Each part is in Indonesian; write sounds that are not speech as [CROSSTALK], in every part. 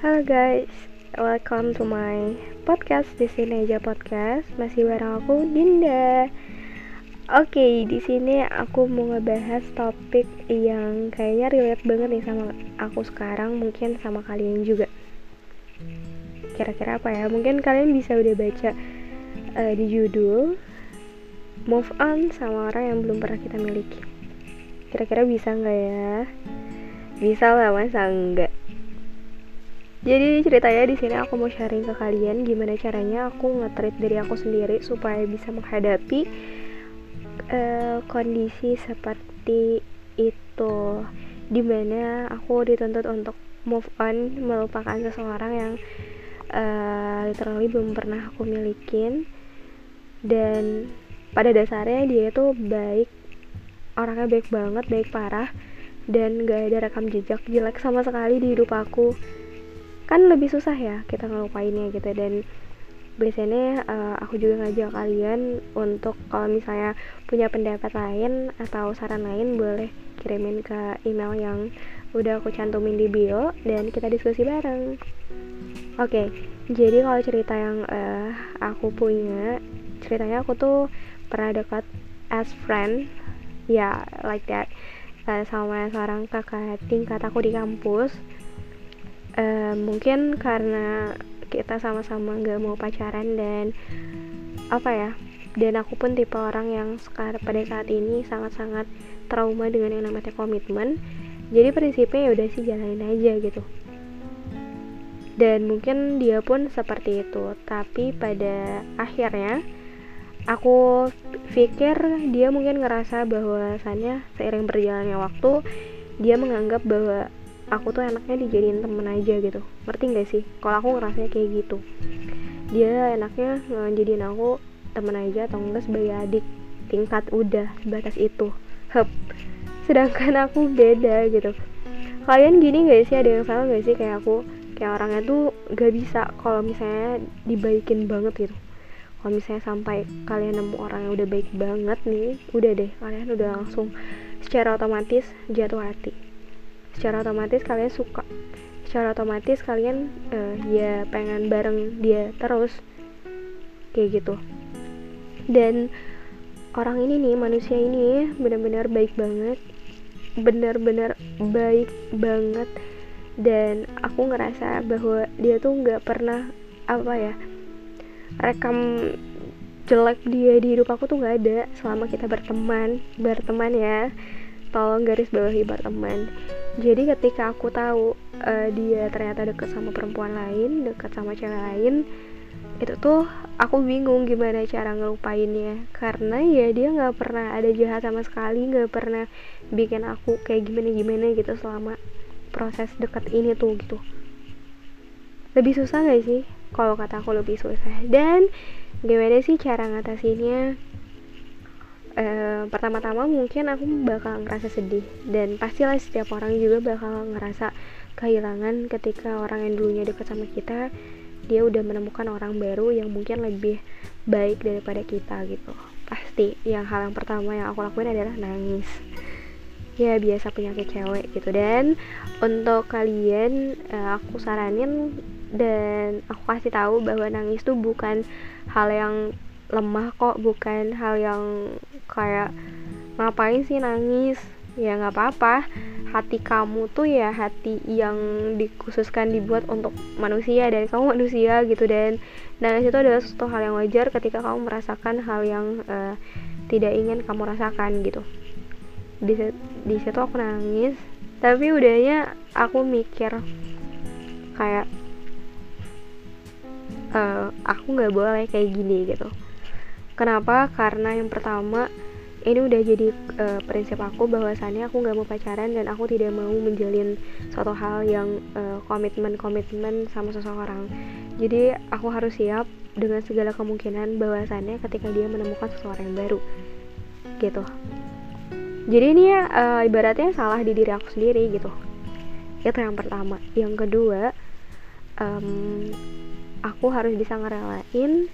Halo guys, welcome to my podcast di sini aja podcast. Masih bareng aku Dinda. Oke, okay, di sini aku mau ngebahas topik yang kayaknya relate banget nih sama aku sekarang, mungkin sama kalian juga. Kira-kira apa ya? Mungkin kalian bisa udah baca uh, di judul Move on sama orang yang belum pernah kita miliki. Kira-kira bisa nggak ya? Bisa lah, masa enggak? Jadi ceritanya di sini aku mau sharing ke kalian gimana caranya aku nge-treat dari aku sendiri supaya bisa menghadapi uh, kondisi seperti itu. Di mana aku dituntut untuk move on melupakan seseorang yang uh, literally belum pernah aku milikin. Dan pada dasarnya dia itu baik orangnya baik banget baik parah dan gak ada rekam jejak jelek sama sekali di hidup aku kan lebih susah ya kita ngelupainnya gitu. Dan biasanya uh, aku juga ngajak kalian untuk kalau misalnya punya pendapat lain atau saran lain boleh kirimin ke email yang udah aku cantumin di bio dan kita diskusi bareng. Oke okay, jadi kalau cerita yang uh, aku punya ceritanya aku tuh pernah dekat as friend ya yeah, like that uh, sama seorang kakak tingkat aku di kampus uh, mungkin karena kita sama-sama nggak mau pacaran dan apa ya dan aku pun tipe orang yang sekarang pada saat ini sangat-sangat trauma dengan yang namanya komitmen. Jadi prinsipnya ya udah sih jalanin aja gitu. Dan mungkin dia pun seperti itu. Tapi pada akhirnya aku pikir dia mungkin ngerasa bahwasannya seiring berjalannya waktu dia menganggap bahwa aku tuh enaknya dijadiin temen aja gitu. Ngerti gak sih? Kalau aku ngerasanya kayak gitu. Dia enaknya ngejadiin aku temen aja atau enggak sebagai adik tingkat udah sebatas itu. Hep. Sedangkan aku beda gitu. Kalian gini gak sih? Ada yang salah gak sih? Kayak aku kayak orangnya tuh gak bisa kalau misalnya dibaikin banget gitu. Kalau misalnya sampai kalian nemu orang yang udah baik banget nih udah deh. Kalian udah langsung secara otomatis jatuh hati secara otomatis kalian suka. Secara otomatis kalian uh, ya pengen bareng dia terus. Kayak gitu. Dan orang ini nih manusia ini benar-benar baik banget. Benar-benar baik banget. Dan aku ngerasa bahwa dia tuh nggak pernah apa ya rekam jelek dia di hidup aku tuh nggak ada selama kita berteman. Berteman ya. Tolong garis bawahi berteman jadi ketika aku tahu uh, dia ternyata deket sama perempuan lain deket sama cewek lain itu tuh aku bingung gimana cara ngelupainnya. Karena ya dia nggak pernah ada jahat sama sekali nggak pernah bikin aku kayak gimana gimana gitu selama proses deket ini tuh gitu. Lebih susah gak sih? Kalau kata aku lebih susah. Dan gimana sih cara ngatasinnya uh, pertama-tama mungkin aku bakal ngerasa sedih. Dan pastilah setiap orang juga bakal ngerasa kehilangan ketika orang yang dulunya dekat sama kita dia udah menemukan orang baru yang mungkin lebih baik daripada kita gitu. Pasti yang hal yang pertama yang aku lakuin adalah nangis. Ya biasa penyakit cewek gitu. Dan untuk kalian uh, aku saranin dan aku kasih tahu bahwa nangis tuh bukan hal yang lemah kok bukan hal yang kayak ngapain sih nangis? Ya nggak apa-apa. Hati kamu tuh ya hati yang dikhususkan dibuat untuk manusia dan kamu manusia gitu dan nangis itu adalah suatu hal yang wajar ketika kamu merasakan hal yang uh, tidak ingin kamu rasakan gitu. Di di situ aku nangis tapi udahnya aku mikir kayak uh, aku nggak boleh kayak gini gitu Kenapa? Karena yang pertama ini udah jadi uh, prinsip aku bahwasannya aku nggak mau pacaran dan aku tidak mau menjalin suatu hal yang uh, komitmen-komitmen sama seseorang. Jadi aku harus siap dengan segala kemungkinan bahwasannya ketika dia menemukan seseorang yang baru, gitu. Jadi ini ya uh, ibaratnya salah di diri aku sendiri gitu. Itu yang pertama. Yang kedua, um, aku harus bisa ngerelain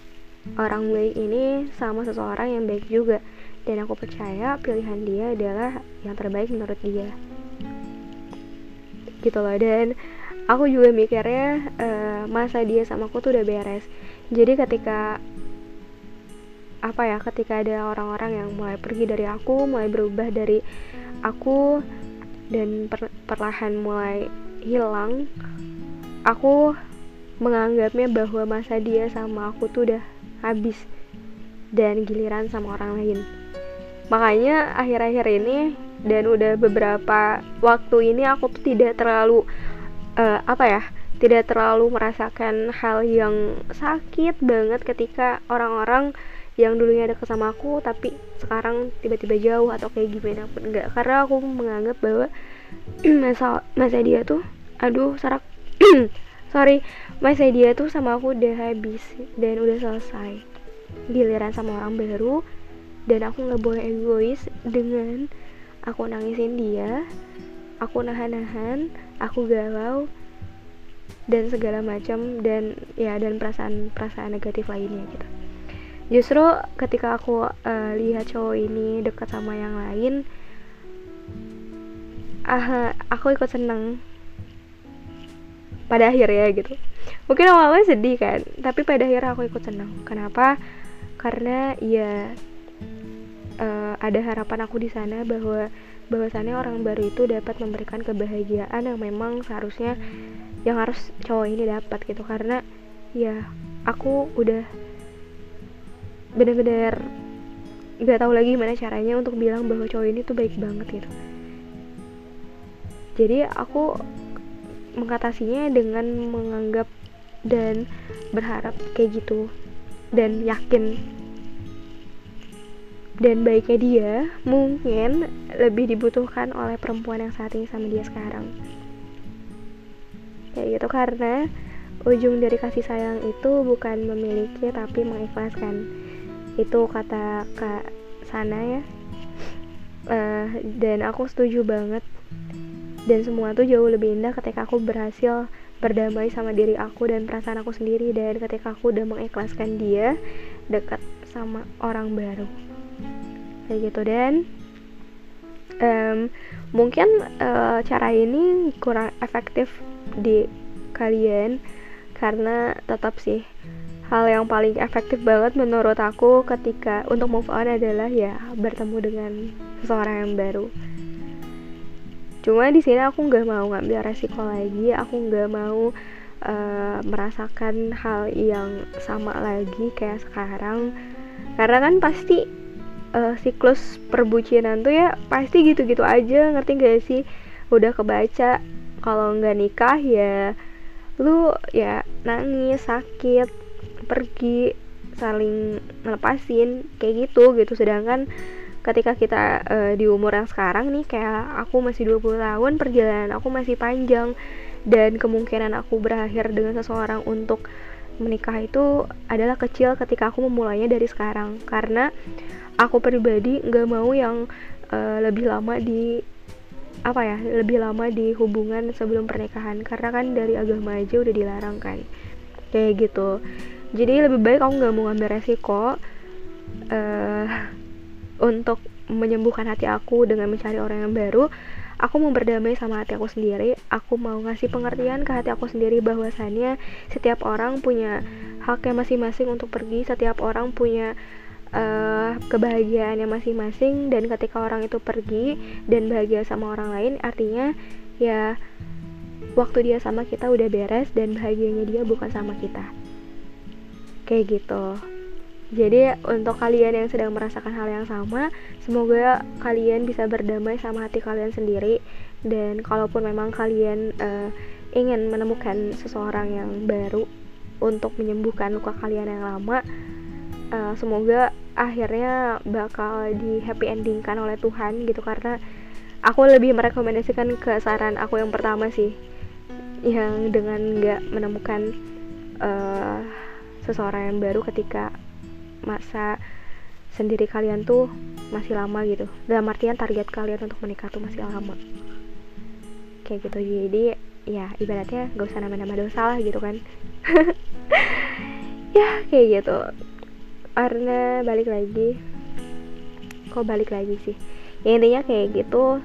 orang baik ini sama seseorang yang baik juga. Dan aku percaya pilihan dia adalah yang terbaik menurut dia. Gitu loh dan aku juga mikirnya uh, masa dia sama aku tuh udah beres. Jadi ketika apa ya ketika ada orang-orang yang mulai pergi dari aku mulai berubah dari aku dan per perlahan mulai hilang aku menganggapnya bahwa masa dia sama aku tuh udah habis dan giliran sama orang lain. Makanya akhir-akhir ini dan udah beberapa waktu ini aku tuh tidak terlalu uh, apa ya tidak terlalu merasakan hal yang sakit banget ketika orang-orang yang dulunya ada sama aku tapi sekarang tiba-tiba jauh atau kayak gimana pun enggak karena aku menganggap bahwa [CLEARS THROAT] masa masa dia tuh aduh sarak [CLEARS THROAT] sorry masa dia tuh sama aku udah habis dan udah selesai. Giliran sama orang baru dan aku nggak boleh egois dengan aku nangisin dia aku nahan-nahan aku galau dan segala macam dan ya dan perasaan-perasaan negatif lainnya gitu. Justru ketika aku uh, lihat cowok ini dekat sama yang lain uh, aku ikut seneng pada akhirnya gitu mungkin awalnya sedih kan tapi pada akhirnya aku ikut seneng kenapa? Karena ya uh, ada harapan aku di sana bahwa bahwasannya orang baru itu dapat memberikan kebahagiaan yang memang seharusnya yang harus cowok ini dapat gitu. Karena ya aku udah bener-bener gak tahu lagi gimana caranya untuk bilang bahwa cowok ini tuh baik banget gitu. Jadi aku mengatasinya dengan menganggap dan berharap kayak gitu dan yakin. Dan baiknya dia mungkin lebih dibutuhkan oleh perempuan yang saat ini sama dia sekarang. Kayak gitu karena ujung dari kasih sayang itu bukan memiliki tapi mengikhlaskan. Itu kata kak sana ya. Uh, dan aku setuju banget. Dan semua tuh jauh lebih indah ketika aku berhasil berdamai sama diri aku dan perasaan aku sendiri dan ketika aku udah mengikhlaskan dia dekat sama orang baru. Kayak gitu. Dan um, mungkin uh, cara ini kurang efektif di kalian karena tetap sih hal yang paling efektif banget menurut aku ketika untuk move on adalah ya bertemu dengan seseorang yang baru cuma di sini aku nggak mau ngambil resiko lagi aku nggak mau uh, merasakan hal yang sama lagi kayak sekarang. Karena kan pasti uh, siklus perbucinan tuh ya pasti gitu-gitu aja ngerti gak sih? Udah kebaca kalau nggak nikah ya lu ya nangis sakit pergi saling ngelepasin kayak gitu gitu. Sedangkan ketika kita uh, di umur yang sekarang nih kayak aku masih 20 tahun perjalanan aku masih panjang. Dan kemungkinan aku berakhir dengan seseorang untuk menikah itu adalah kecil ketika aku memulainya dari sekarang. Karena aku pribadi nggak mau yang uh, lebih lama di apa ya lebih lama di hubungan sebelum pernikahan. Karena kan dari agama aja udah dilarang kan. Kayak gitu. Jadi lebih baik aku nggak mau ngambil resiko uh, untuk menyembuhkan hati aku dengan mencari orang yang baru aku mau berdamai sama hati aku sendiri. Aku mau ngasih pengertian ke hati aku sendiri bahwasannya setiap orang punya haknya masing-masing untuk pergi setiap orang punya uh, kebahagiaannya masing-masing dan ketika orang itu pergi dan bahagia sama orang lain artinya ya waktu dia sama kita udah beres dan bahagianya dia bukan sama kita. Kayak gitu jadi untuk kalian yang sedang merasakan hal yang sama semoga kalian bisa berdamai sama hati kalian sendiri. Dan kalaupun memang kalian uh, ingin menemukan seseorang yang baru untuk menyembuhkan luka kalian yang lama uh, semoga akhirnya bakal di happy endingkan oleh Tuhan gitu. Karena aku lebih merekomendasikan ke saran aku yang pertama sih yang dengan nggak menemukan uh, seseorang yang baru ketika masa sendiri kalian tuh masih lama gitu. Dalam artian target kalian untuk menikah tuh masih lama. Kayak gitu. Jadi ya ibaratnya gak usah nama-nama dosa lah gitu kan. [LAUGHS] Ya kayak gitu. Karena balik lagi kok balik lagi sih? Ya intinya kayak gitu.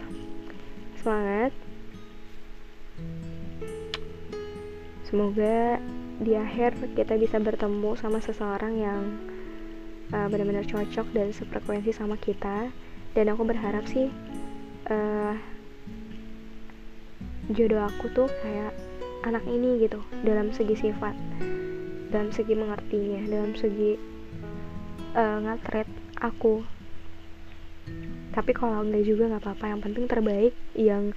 Semangat. Semoga di akhir kita bisa bertemu sama seseorang yang uh, benar-benar cocok dan sefrekuensi sama kita. Dan aku berharap sih uh, jodoh aku tuh kayak anak ini gitu dalam segi sifat dalam segi mengertinya dalam segi uh, ngatret aku. Tapi kalau enggak juga nggak apa-apa yang penting terbaik yang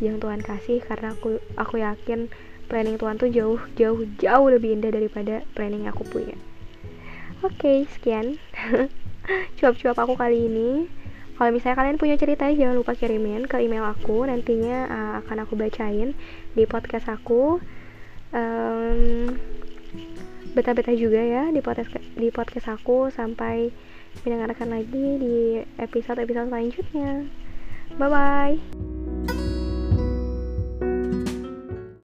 yang Tuhan kasih karena aku aku yakin planning Tuhan tuh jauh jauh jauh lebih indah daripada planning aku punya oke okay, sekian [LAUGHS] cuap-cuap aku kali ini kalau misalnya kalian punya cerita jangan lupa kirimin ke email aku nantinya uh, akan aku bacain di podcast aku um, betah-betah juga ya di podcast di podcast aku sampai mendengarkan lagi di episode-episode selanjutnya. Bye bye.